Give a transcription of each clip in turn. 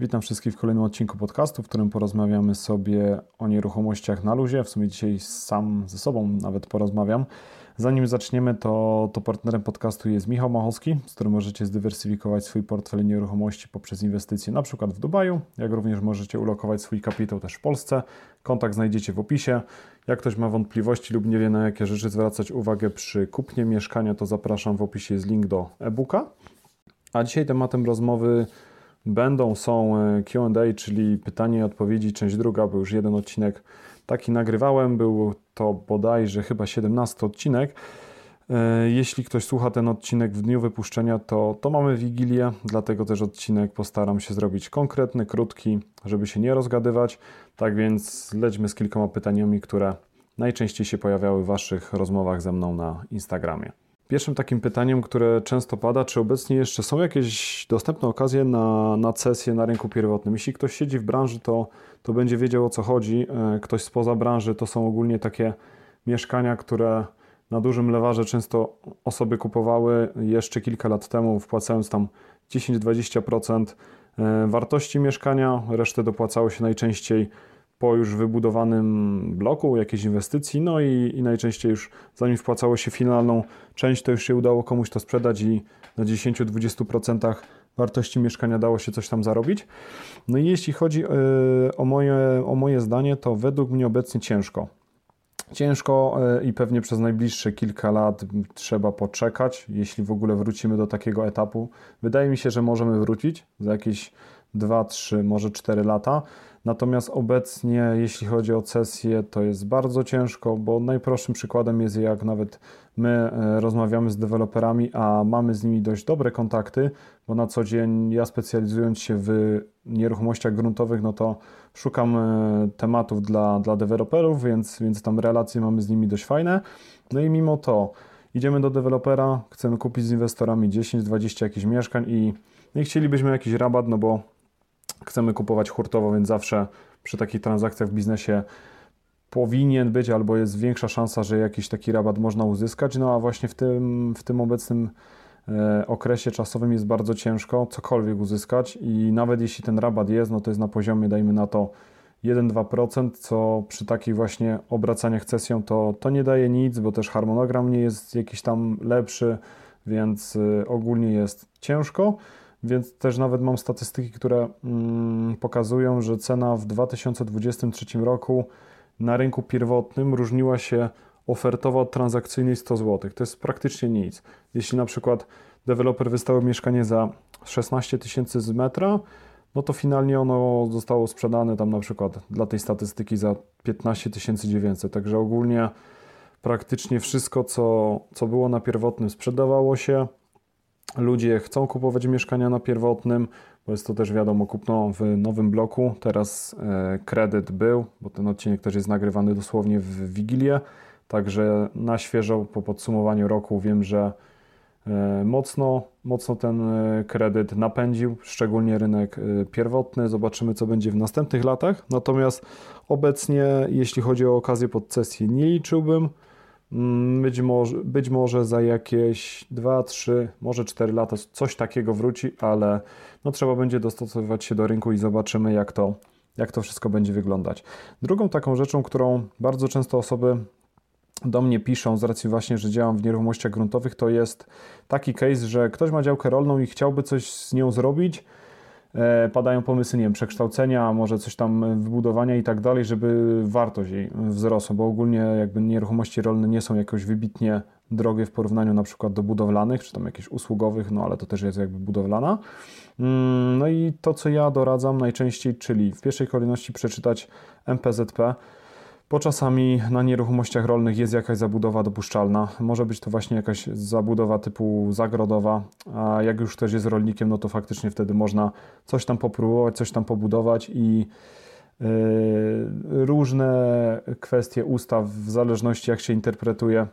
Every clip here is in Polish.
Witam wszystkich w kolejnym odcinku podcastu, w którym porozmawiamy sobie o nieruchomościach na luzie. W sumie dzisiaj sam ze sobą nawet porozmawiam. Zanim zaczniemy, to, to partnerem podcastu jest Michał Machowski, z którym możecie zdywersyfikować swój portfel nieruchomości poprzez inwestycje na przykład w Dubaju, jak również możecie ulokować swój kapitał też w Polsce. Kontakt znajdziecie w opisie. Jak ktoś ma wątpliwości lub nie wie na jakie rzeczy zwracać uwagę przy kupnie mieszkania, to zapraszam w opisie jest link do e-booka. A dzisiaj tematem rozmowy będą, są e, QA, czyli pytanie i odpowiedzi, część druga, bo już jeden odcinek taki nagrywałem. Był to bodajże chyba 17 odcinek. E, jeśli ktoś słucha ten odcinek w dniu wypuszczenia, to, to mamy Wigilię, dlatego też odcinek postaram się zrobić konkretny, krótki, żeby się nie rozgadywać. Tak więc lećmy z kilkoma pytaniami, które najczęściej się pojawiały w Waszych rozmowach ze mną na Instagramie. Pierwszym takim pytaniem, które często pada, czy obecnie jeszcze są jakieś dostępne okazje na, na cesję na rynku pierwotnym? Jeśli ktoś siedzi w branży, to, to będzie wiedział o co chodzi. E, ktoś spoza branży to są ogólnie takie mieszkania, które na dużym lewarze często osoby kupowały jeszcze kilka lat temu, wpłacając tam 10-20% e, wartości mieszkania, resztę dopłacało się najczęściej po już wybudowanym bloku, jakiejś inwestycji, no i, i, najczęściej już zanim wpłacało się finalną część, to już się udało komuś to sprzedać i na 10-20% wartości mieszkania dało się coś tam zarobić. No i jeśli chodzi yy, o moje, o moje zdanie, to według mnie obecnie ciężko. Ciężko yy, i pewnie przez najbliższe kilka lat trzeba poczekać, jeśli w ogóle wrócimy do takiego etapu. Wydaje mi się, że możemy wrócić za jakieś 2, 3, może 4 lata. Natomiast obecnie, jeśli chodzi o cesję, to jest bardzo ciężko, bo najprostszym przykładem jest jak nawet my e, rozmawiamy z deweloperami, a mamy z nimi dość dobre kontakty, bo na co dzień ja specjalizując się w nieruchomościach gruntowych, no to szukam e, tematów dla, dla deweloperów, więc, więc tam relacje mamy z nimi dość fajne. No i mimo to idziemy do dewelopera, chcemy kupić z inwestorami 10-20 jakichś mieszkań i nie chcielibyśmy jakiś rabat, no bo chcemy kupować hurtowo, więc zawsze przy takich transakcjach w biznesie powinien być albo jest większa szansa, że jakiś taki rabat można uzyskać. No a właśnie w tym, w tym obecnym e, okresie czasowym jest bardzo ciężko cokolwiek uzyskać i nawet jeśli ten rabat jest, no to jest na poziomie, dajmy na to 1-2%, co przy takich właśnie obracaniach cesją to, to nie daje nic, bo też harmonogram nie jest jakiś tam lepszy, więc e, ogólnie jest ciężko. Więc też nawet mam statystyki, które mm, pokazują, że cena w 2023 roku na rynku pierwotnym różniła się ofertowo od transakcyjnej 100 zł. To jest praktycznie nic. Jeśli na przykład deweloper wystawił mieszkanie za 16 tysięcy z metra, no to finalnie ono zostało sprzedane tam na przykład dla tej statystyki za 15 900. Także ogólnie praktycznie wszystko, co, co było na pierwotnym sprzedawało się. Ludzie chcą kupować mieszkania na pierwotnym, bo jest to też wiadomo kupno w nowym bloku. Teraz e, kredyt był, bo ten odcinek też jest nagrywany dosłownie w Wigilię. Także na świeżo po podsumowaniu roku wiem, że e, mocno, mocno ten e, kredyt napędził, szczególnie rynek pierwotny. Zobaczymy, co będzie w następnych latach. Natomiast obecnie, jeśli chodzi o okazję pod sesję, nie liczyłbym. Mm, być może, być może za jakieś 2, 3, może 4 lata coś takiego wróci, ale no trzeba będzie dostosowywać się do rynku i zobaczymy, jak to, jak to wszystko będzie wyglądać. Drugą taką rzeczą, którą bardzo często osoby do mnie piszą z racji właśnie, że działam w nieruchomościach gruntowych, to jest taki case, że ktoś ma działkę rolną i chciałby coś z nią zrobić, padają pomysły, nie wiem, przekształcenia, może coś tam wybudowania i tak dalej, żeby wartość jej wzrosła, bo ogólnie jakby nieruchomości rolne nie są jakoś wybitnie drogie w porównaniu na przykład do budowlanych, czy tam jakichś usługowych, no ale to też jest jakby budowlana. Mm, no i to, co ja doradzam najczęściej, czyli w pierwszej kolejności przeczytać MPZP, bo czasami na nieruchomościach rolnych jest jakaś zabudowa dopuszczalna. Może być to właśnie jakaś zabudowa typu zagrodowa, a jak już ktoś jest rolnikiem, no to faktycznie wtedy można coś tam popróbować, coś tam pobudować i yy, różne kwestie ustaw, w zależności jak się interpretuje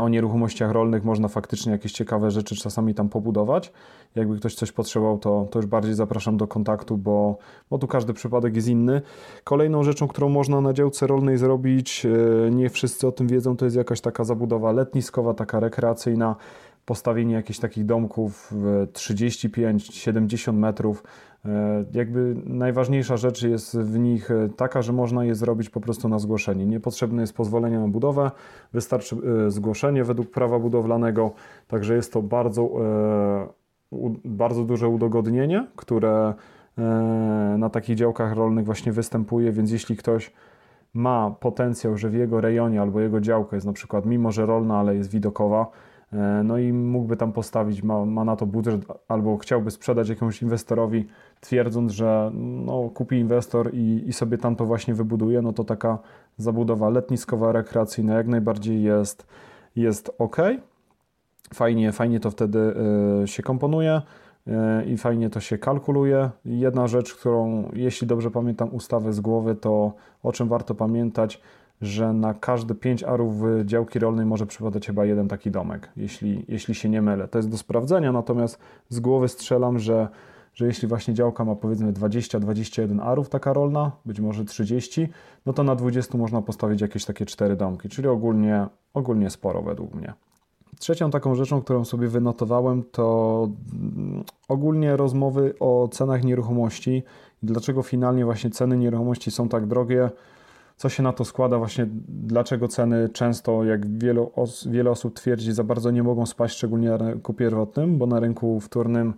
o nieruchomościach rolnych można faktycznie jakieś ciekawe rzeczy czasami tam pobudować. Jakby ktoś coś potrzebował, to, to już bardziej zapraszam do kontaktu, bo, bo tu każdy przypadek jest inny. Kolejną rzeczą, którą można na działce rolnej zrobić, e, nie wszyscy o tym wiedzą, to jest jakaś taka zabudowa letniskowa, taka rekreacyjna. Postawienie jakichś takich domków 35-70 metrów. E, jakby najważniejsza rzecz jest w nich e, taka, że można je zrobić po prostu na zgłoszenie. Niepotrzebne jest pozwolenie na budowę, wystarczy e, zgłoszenie według prawa budowlanego, także jest to bardzo, bardzo duże udogodnienie, które na takich działkach rolnych właśnie występuje, więc jeśli ktoś ma potencjał, że w jego rejonie albo jego działka jest na przykład, mimo że rolna, ale jest widokowa, no i mógłby tam postawić, ma, ma na to budżet, albo chciałby sprzedać jakiemuś inwestorowi, twierdząc, że no, kupi inwestor i, i sobie tam to właśnie wybuduje, no to taka zabudowa letniskowa, rekreacyjna jak najbardziej jest, jest ok. Fajnie, fajnie to wtedy y, się komponuje. E, i fajnie to się kalkuluje. Jedna rzecz, którą, jeśli dobrze pamiętam ustawę z głowy, to o czym warto pamiętać, że na każde 5 arów działki rolnej może przypadać chyba jeden taki domek, jeśli, jeśli się nie mylę. To jest do sprawdzenia, natomiast z głowy strzelam, że, że jeśli właśnie działka ma powiedzmy 20-21 arów taka rolna, być może 30, no to na 20 można postawić jakieś takie 4 domki, czyli ogólnie, ogólnie sporo według mnie. Trzecią taką rzeczą, którą sobie wynotowałem, to ogólnie rozmowy o cenach nieruchomości. Dlaczego finalnie właśnie ceny nieruchomości są tak drogie? Co się na to składa? Właśnie dlaczego ceny często, jak wielu os wiele osób twierdzi, za bardzo nie mogą spaść, szczególnie na rynku pierwotnym, bo na rynku wtórnym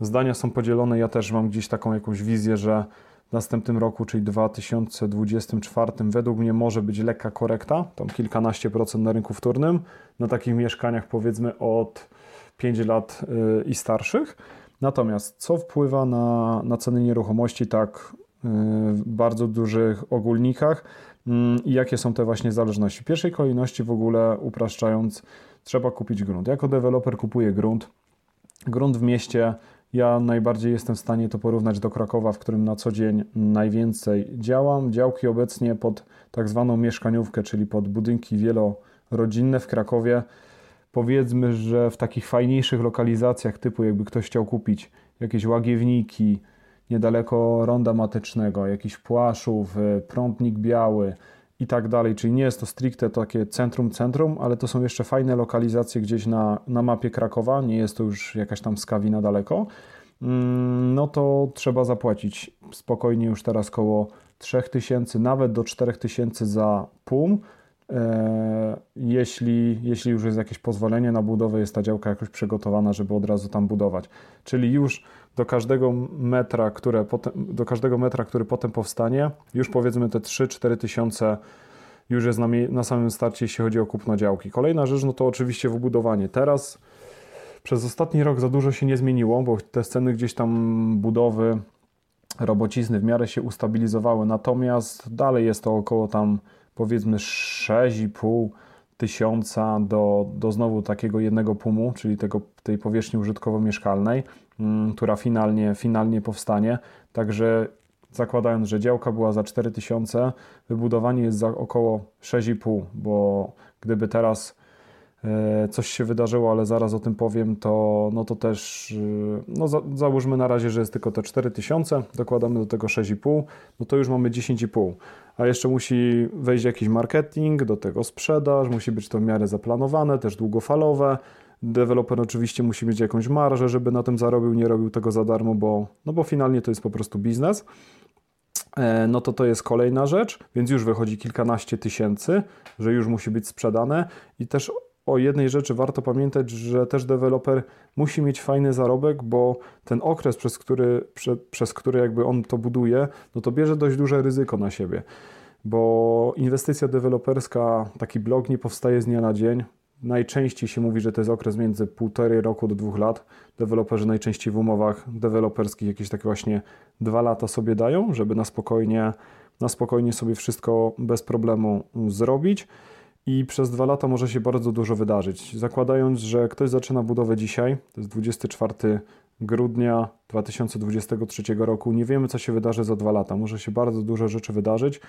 zdania są podzielone. Ja też mam gdzieś taką jakąś wizję, że w następnym roku, czyli 2024, według mnie może być lekka korekta, tam kilkanaście procent na rynku wtórnym, na takich mieszkaniach powiedzmy od 5 lat y, i starszych. Natomiast co wpływa na, na ceny nieruchomości tak w bardzo dużych ogólnikach mm, i jakie są te właśnie zależności? W pierwszej kolejności w ogóle upraszczając, trzeba kupić grunt. Jako deweloper kupuję grunt. Grunt w mieście ja najbardziej jestem w stanie to porównać do Krakowa, w którym na co dzień najwięcej działam. Działki obecnie pod tak zwaną mieszkaniówkę, czyli pod budynki wielorodzinne w Krakowie. Powiedzmy, że w takich fajniejszych lokalizacjach, typu jakby ktoś chciał kupić jakieś łagiewniki niedaleko ronda matycznego, jakiś płaszów, e, prądnik biały, i tak dalej. Czyli nie jest to stricte takie centrum, centrum, ale to są jeszcze fajne lokalizacje gdzieś na, na mapie Krakowa, nie jest to już jakaś tam skawina daleko. Mm, no to trzeba zapłacić spokojnie już teraz koło 3000, nawet do 4000 za pół. E, jeśli, jeśli już jest jakieś pozwolenie na budowę, jest ta działka jakoś przygotowana, żeby od razu tam budować. Czyli już do każdego metra, które potem, do każdego metra, który potem powstanie, już powiedzmy te 3-4 tysiące już jest na, na samym starcie, jeśli chodzi o kupno działki. Kolejna rzecz, no to oczywiście wybudowanie. Teraz przez ostatni rok za dużo się nie zmieniło, bo te sceny gdzieś tam budowy, robocizny w miarę się ustabilizowały, natomiast dalej jest to około tam powiedzmy 6,5 tysiąca do, do znowu takiego jednego pumu, czyli tego, tej powierzchni użytkowo-mieszkalnej, mm, która finalnie, finalnie powstanie. Także zakładając, że działka była za 4000, wybudowanie jest za około 6,5, bo gdyby teraz coś się wydarzyło, ale zaraz o tym powiem, to, no to też e, no za, załóżmy na razie, że jest tylko te 4000, dokładamy do tego 6,5, no to już mamy 10,5 a jeszcze musi wejść jakiś marketing, do tego sprzedaż, musi być to w miarę zaplanowane, też długofalowe. Deweloper oczywiście musi mieć jakąś marżę, żeby na tym zarobił, nie robił tego za darmo, bo, no bo finalnie to jest po prostu biznes. E, no to to jest kolejna rzecz, więc już wychodzi kilkanaście tysięcy, że już musi być sprzedane i też o jednej rzeczy warto pamiętać, że też deweloper musi mieć fajny zarobek, bo ten okres, przez który, prze, przez który jakby on to buduje, no to bierze dość duże ryzyko na siebie. Bo inwestycja deweloperska, taki blog nie powstaje z dnia na dzień. Najczęściej się mówi, że to jest okres między półtorej roku do dwóch lat. Deweloperzy najczęściej w umowach deweloperskich jakieś takie właśnie dwa lata sobie dają, żeby na spokojnie, na spokojnie sobie wszystko bez problemu zrobić i przez dwa lata może się bardzo dużo wydarzyć. Zakładając, że ktoś zaczyna budowę dzisiaj, to jest 24 grudnia 2023 roku, nie wiemy, co się wydarzy za dwa lata. Może się bardzo dużo rzeczy wydarzyć.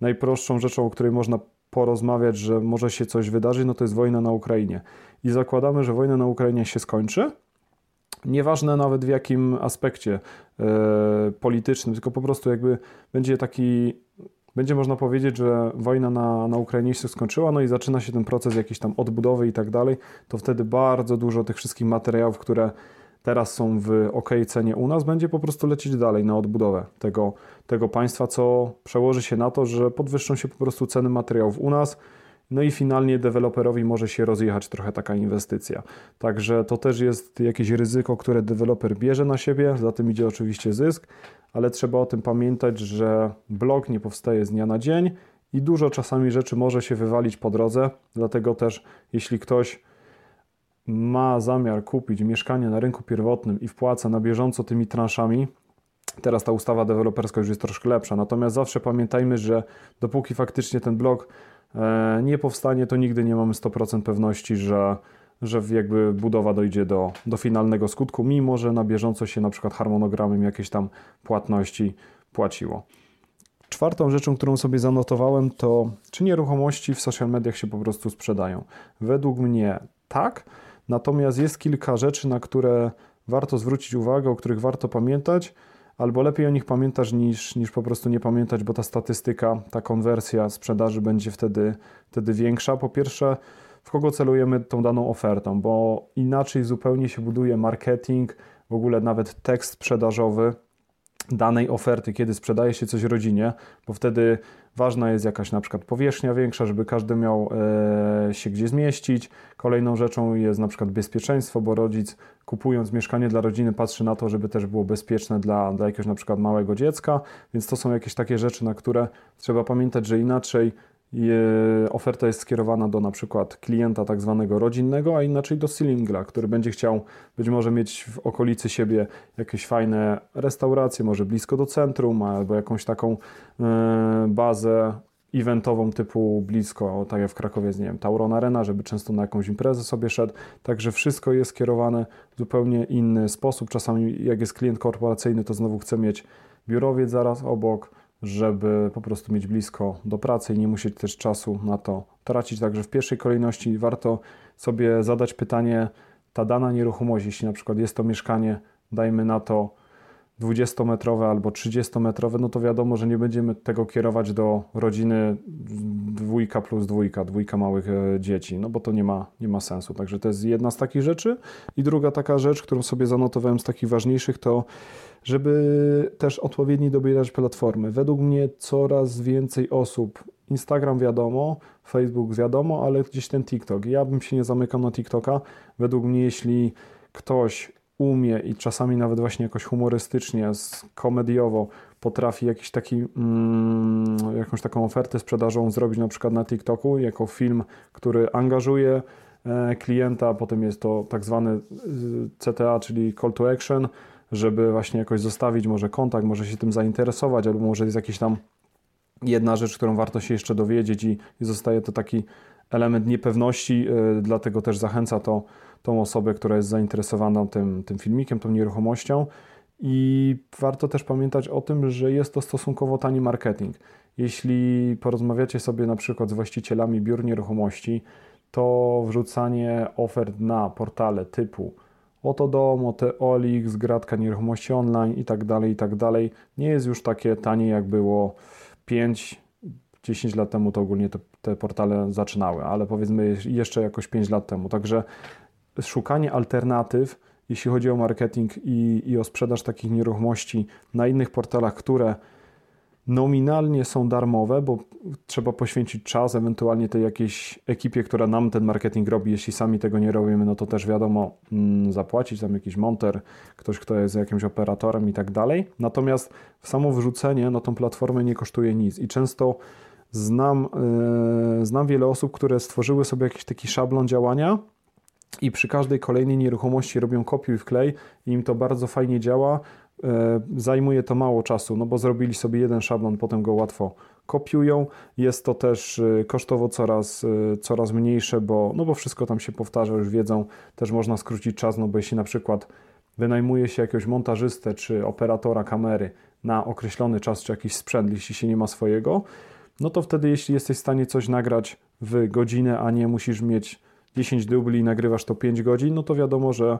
Najprostszą rzeczą, o której można porozmawiać, że może się coś wydarzyć, no to jest wojna na Ukrainie. I zakładamy, że wojna na Ukrainie się skończy. Nieważne nawet w jakim aspekcie yy, politycznym, tylko po prostu jakby będzie taki będzie można powiedzieć, że wojna na, na Ukrainie się skończyła, no i zaczyna się ten proces jakiejś tam odbudowy i tak dalej, to wtedy bardzo dużo tych wszystkich materiałów, które teraz są w ok cenie u nas, będzie po prostu lecieć dalej na odbudowę tego, tego państwa, co przełoży się na to, że podwyższą się po prostu ceny materiałów u nas, no i finalnie deweloperowi może się rozjechać trochę taka inwestycja. Także to też jest jakieś ryzyko, które deweloper bierze na siebie, za tym idzie oczywiście zysk, ale trzeba o tym pamiętać, że blok nie powstaje z dnia na dzień i dużo czasami rzeczy może się wywalić po drodze, dlatego też jeśli ktoś ma zamiar kupić mieszkanie na rynku pierwotnym i wpłaca na bieżąco tymi transzami, Teraz ta ustawa deweloperska już jest troszkę lepsza, natomiast zawsze pamiętajmy, że dopóki faktycznie ten blok e, nie powstanie, to nigdy nie mamy 100% pewności, że, że jakby budowa dojdzie do, do finalnego skutku, mimo że na bieżąco się na przykład harmonogramem jakieś tam płatności płaciło. Czwartą rzeczą, którą sobie zanotowałem, to czy nieruchomości w social mediach się po prostu sprzedają. Według mnie tak, natomiast jest kilka rzeczy, na które warto zwrócić uwagę, o których warto pamiętać, albo lepiej o nich pamiętasz niż, niż po prostu nie pamiętać, bo ta statystyka, ta konwersja sprzedaży będzie wtedy, wtedy większa. Po pierwsze, w kogo celujemy tą daną ofertą, bo inaczej zupełnie się buduje marketing, w ogóle nawet tekst sprzedażowy danej oferty, kiedy sprzedaje się coś rodzinie, bo wtedy ważna jest jakaś na przykład powierzchnia większa, żeby każdy miał e, się gdzie zmieścić. Kolejną rzeczą jest na przykład bezpieczeństwo, bo rodzic kupując mieszkanie dla rodziny patrzy na to, żeby też było bezpieczne dla, dla jakiegoś na przykład małego dziecka, więc to są jakieś takie rzeczy, na które trzeba pamiętać, że inaczej oferta jest skierowana do na przykład klienta tak zwanego rodzinnego, a inaczej do singla, który będzie chciał być może mieć w okolicy siebie jakieś fajne restauracje, może blisko do centrum, albo jakąś taką e, bazę eventową typu blisko, tak jak w Krakowie nie wiem, Tauron Arena, żeby często na jakąś imprezę sobie szedł. Także wszystko jest skierowane w zupełnie inny sposób. Czasami jak jest klient korporacyjny, to znowu chce mieć biurowiec zaraz obok, żeby po prostu mieć blisko do pracy i nie musieć też czasu na to tracić. Także w pierwszej kolejności warto sobie zadać pytanie, ta dana nieruchomość, jeśli na przykład jest to mieszkanie, dajmy na to 20-metrowe albo 30-metrowe, no to wiadomo, że nie będziemy tego kierować do rodziny dwójka plus dwójka, dwójka małych e, dzieci, no bo to nie ma, nie ma sensu. Także to jest jedna z takich rzeczy. I druga taka rzecz, którą sobie zanotowałem z takich ważniejszych, to żeby też odpowiednio dobierać platformy. Według mnie coraz więcej osób, Instagram wiadomo, Facebook wiadomo, ale gdzieś ten TikTok. Ja bym się nie zamykał na TikToka. Według mnie, jeśli ktoś umie i czasami nawet właśnie jakoś humorystycznie, komediowo potrafi jakiś taki, mm, jakąś taką ofertę sprzedażową zrobić na przykład na TikToku jako film, który angażuje e, klienta, potem jest to tak zwany e, CTA, czyli call to action, żeby właśnie jakoś zostawić może kontakt, może się tym zainteresować, albo może jest jakiś tam jedna rzecz, którą warto się jeszcze dowiedzieć i, i zostaje to taki element niepewności, yy, dlatego też zachęca to tą osobę, która jest zainteresowana tym, tym filmikiem, tą nieruchomością. I warto też pamiętać o tym, że jest to stosunkowo tani marketing. Jeśli porozmawiacie sobie na przykład z właścicielami biur nieruchomości, to wrzucanie ofert na portale typu oto dom, oto OLX, gratka nieruchomości online i tak dalej, i tak dalej, nie jest już takie tanie jak było 5 10 lat temu to ogólnie te, te, portale zaczynały, ale powiedzmy jeszcze jakoś 5 lat temu. Także szukanie alternatyw, jeśli chodzi o marketing i, i o sprzedaż takich nieruchomości na innych portalach, które nominalnie są darmowe, bo trzeba poświęcić czas ewentualnie tej jakiejś ekipie, która nam ten marketing robi. Jeśli sami tego nie robimy, no to też wiadomo, mm, zapłacić tam jakiś monter, ktoś, kto jest jakimś operatorem i tak dalej. Natomiast samo wrzucenie na tą platformę nie kosztuje nic i często znam, yy, znam wiele osób, które stworzyły sobie jakiś taki szablon działania i przy każdej kolejnej nieruchomości robią kopiuj wklej i im to bardzo fajnie działa, zajmuje to mało czasu, no bo zrobili sobie jeden szablon, potem go łatwo kopiują. Jest to też e, kosztowo coraz, e, coraz mniejsze, bo, no bo wszystko tam się powtarza, już wiedzą, też można skrócić czas, no bo jeśli na przykład wynajmuje się jakiegoś montażystę czy operatora kamery na określony czas, czy jakiś sprzęt, jeśli się nie ma swojego, no to wtedy jeśli jesteś w stanie coś nagrać w godzinę, a nie musisz mieć 10 dubli i nagrywasz to 5 godzin, no to wiadomo, że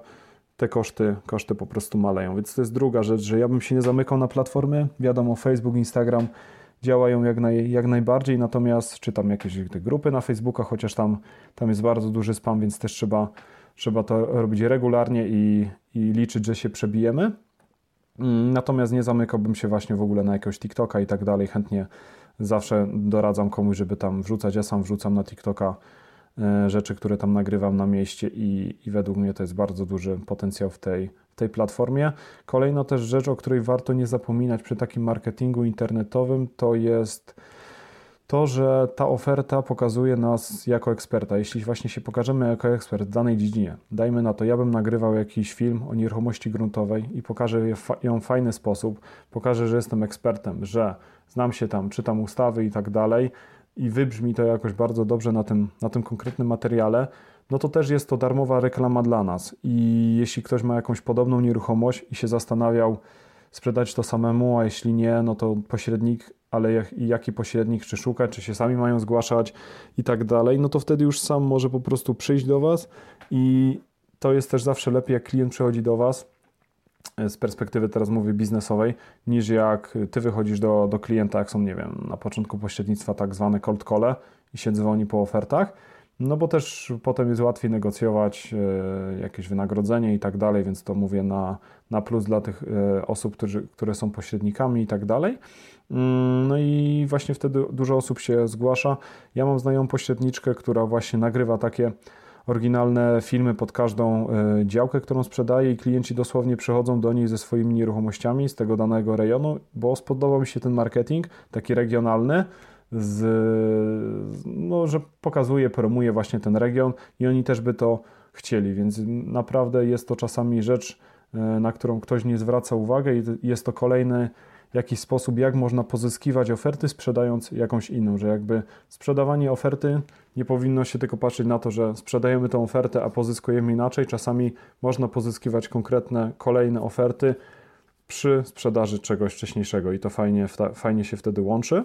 te koszty, koszty po prostu maleją. Więc to jest druga rzecz, że ja bym się nie zamykał na platformy. Wiadomo, Facebook, Instagram działają jak, naj, jak najbardziej, natomiast czytam jakieś grupy na Facebookach, chociaż tam, tam jest bardzo duży spam, więc też trzeba, trzeba to robić regularnie i, i liczyć, że się przebijemy. Mm, natomiast nie zamykałbym się właśnie w ogóle na jakiegoś TikToka i tak dalej. Chętnie zawsze doradzam komuś, żeby tam wrzucać. Ja sam wrzucam na TikToka rzeczy, które tam nagrywam na mieście i, i według mnie to jest bardzo duży potencjał w tej, w tej platformie. Kolejna też rzecz, o której warto nie zapominać przy takim marketingu internetowym, to jest to, że ta oferta pokazuje nas jako eksperta. Jeśli właśnie się pokażemy jako ekspert w danej dziedzinie, dajmy na to, ja bym nagrywał jakiś film o nieruchomości gruntowej i pokażę ją w fajny sposób, pokażę, że jestem ekspertem, że znam się tam, czytam ustawy i tak dalej i wybrzmi to jakoś bardzo dobrze na tym, na tym konkretnym materiale, no to też jest to darmowa reklama dla nas. I jeśli ktoś ma jakąś podobną nieruchomość i się zastanawiał, sprzedać to samemu, a jeśli nie, no to pośrednik, ale jak, jaki pośrednik, czy szukać, czy się sami mają zgłaszać i tak dalej, no to wtedy już sam może po prostu przyjść do Was i to jest też zawsze lepiej, jak klient przychodzi do Was z perspektywy teraz mówię biznesowej, niż jak Ty wychodzisz do, do klienta, jak są, nie wiem, na początku pośrednictwa tak zwane cold call i się dzwoni po ofertach, no bo też potem jest łatwiej negocjować e, jakieś wynagrodzenie i tak dalej, więc to mówię na, na plus dla tych e, osób, którzy, które są pośrednikami i tak dalej. Mm, no i właśnie wtedy dużo osób się zgłasza. Ja mam znajomą pośredniczkę, która właśnie nagrywa takie oryginalne filmy pod każdą e, działkę, którą sprzedaje i klienci dosłownie przychodzą do niej ze swoimi nieruchomościami z tego danego rejonu, bo spodobał mi się ten marketing taki regionalny, z, no, że pokazuje, promuje właśnie ten region i oni też by to chcieli, więc naprawdę jest to czasami rzecz, e, na którą ktoś nie zwraca uwagi i jest to kolejny jakiś sposób, jak można pozyskiwać oferty, sprzedając jakąś inną, że jakby sprzedawanie oferty nie powinno się tylko patrzeć na to, że sprzedajemy tę ofertę, a pozyskujemy inaczej. Czasami można pozyskiwać konkretne kolejne oferty przy sprzedaży czegoś wcześniejszego i to fajnie, fajnie się wtedy łączy.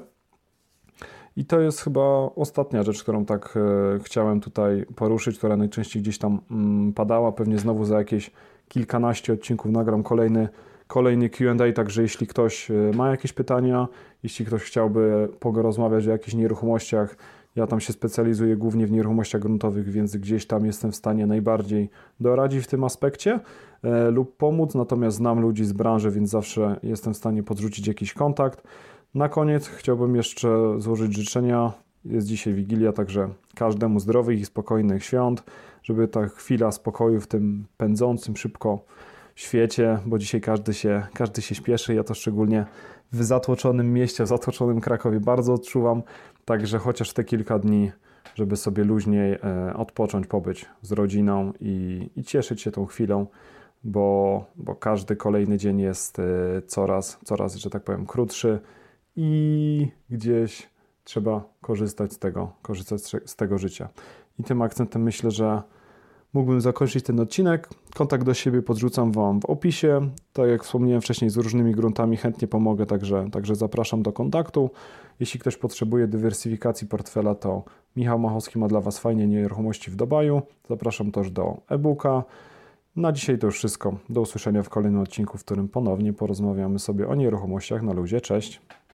I to jest chyba ostatnia rzecz, którą tak e, chciałem tutaj poruszyć, która najczęściej gdzieś tam mm, padała. Pewnie znowu za jakieś kilkanaście odcinków nagram kolejny, kolejny QA. Także jeśli ktoś e, ma jakieś pytania, jeśli ktoś chciałby porozmawiać o jakichś nieruchomościach, ja tam się specjalizuję głównie w nieruchomościach gruntowych, więc gdzieś tam jestem w stanie najbardziej doradzić w tym aspekcie e, lub pomóc. Natomiast znam ludzi z branży, więc zawsze jestem w stanie podrzucić jakiś kontakt. Na koniec chciałbym jeszcze złożyć życzenia. Jest dzisiaj Wigilia, także każdemu zdrowych i spokojnych świąt, żeby ta chwila spokoju w tym pędzącym szybko świecie, bo dzisiaj każdy się, każdy się śpieszy. Ja to szczególnie w zatłoczonym mieście, w zatłoczonym Krakowie bardzo odczuwam. Także chociaż te kilka dni, żeby sobie luźniej e, odpocząć, pobyć z rodziną i, i cieszyć się tą chwilą, bo, bo każdy kolejny dzień jest e, coraz, coraz, że tak powiem, krótszy i gdzieś trzeba korzystać z tego, korzystać z tego życia. I tym akcentem myślę, że mógłbym zakończyć ten odcinek. Kontakt do siebie podrzucam Wam w opisie. Tak jak wspomniałem wcześniej, z różnymi gruntami chętnie pomogę, także, także zapraszam do kontaktu. Jeśli ktoś potrzebuje dywersyfikacji portfela, to Michał Machowski ma dla Was fajnie nieruchomości w Dubaju. Zapraszam też do e-booka. Na dzisiaj to już wszystko. Do usłyszenia w kolejnym odcinku, w którym ponownie porozmawiamy sobie o nieruchomościach na luzie. Cześć!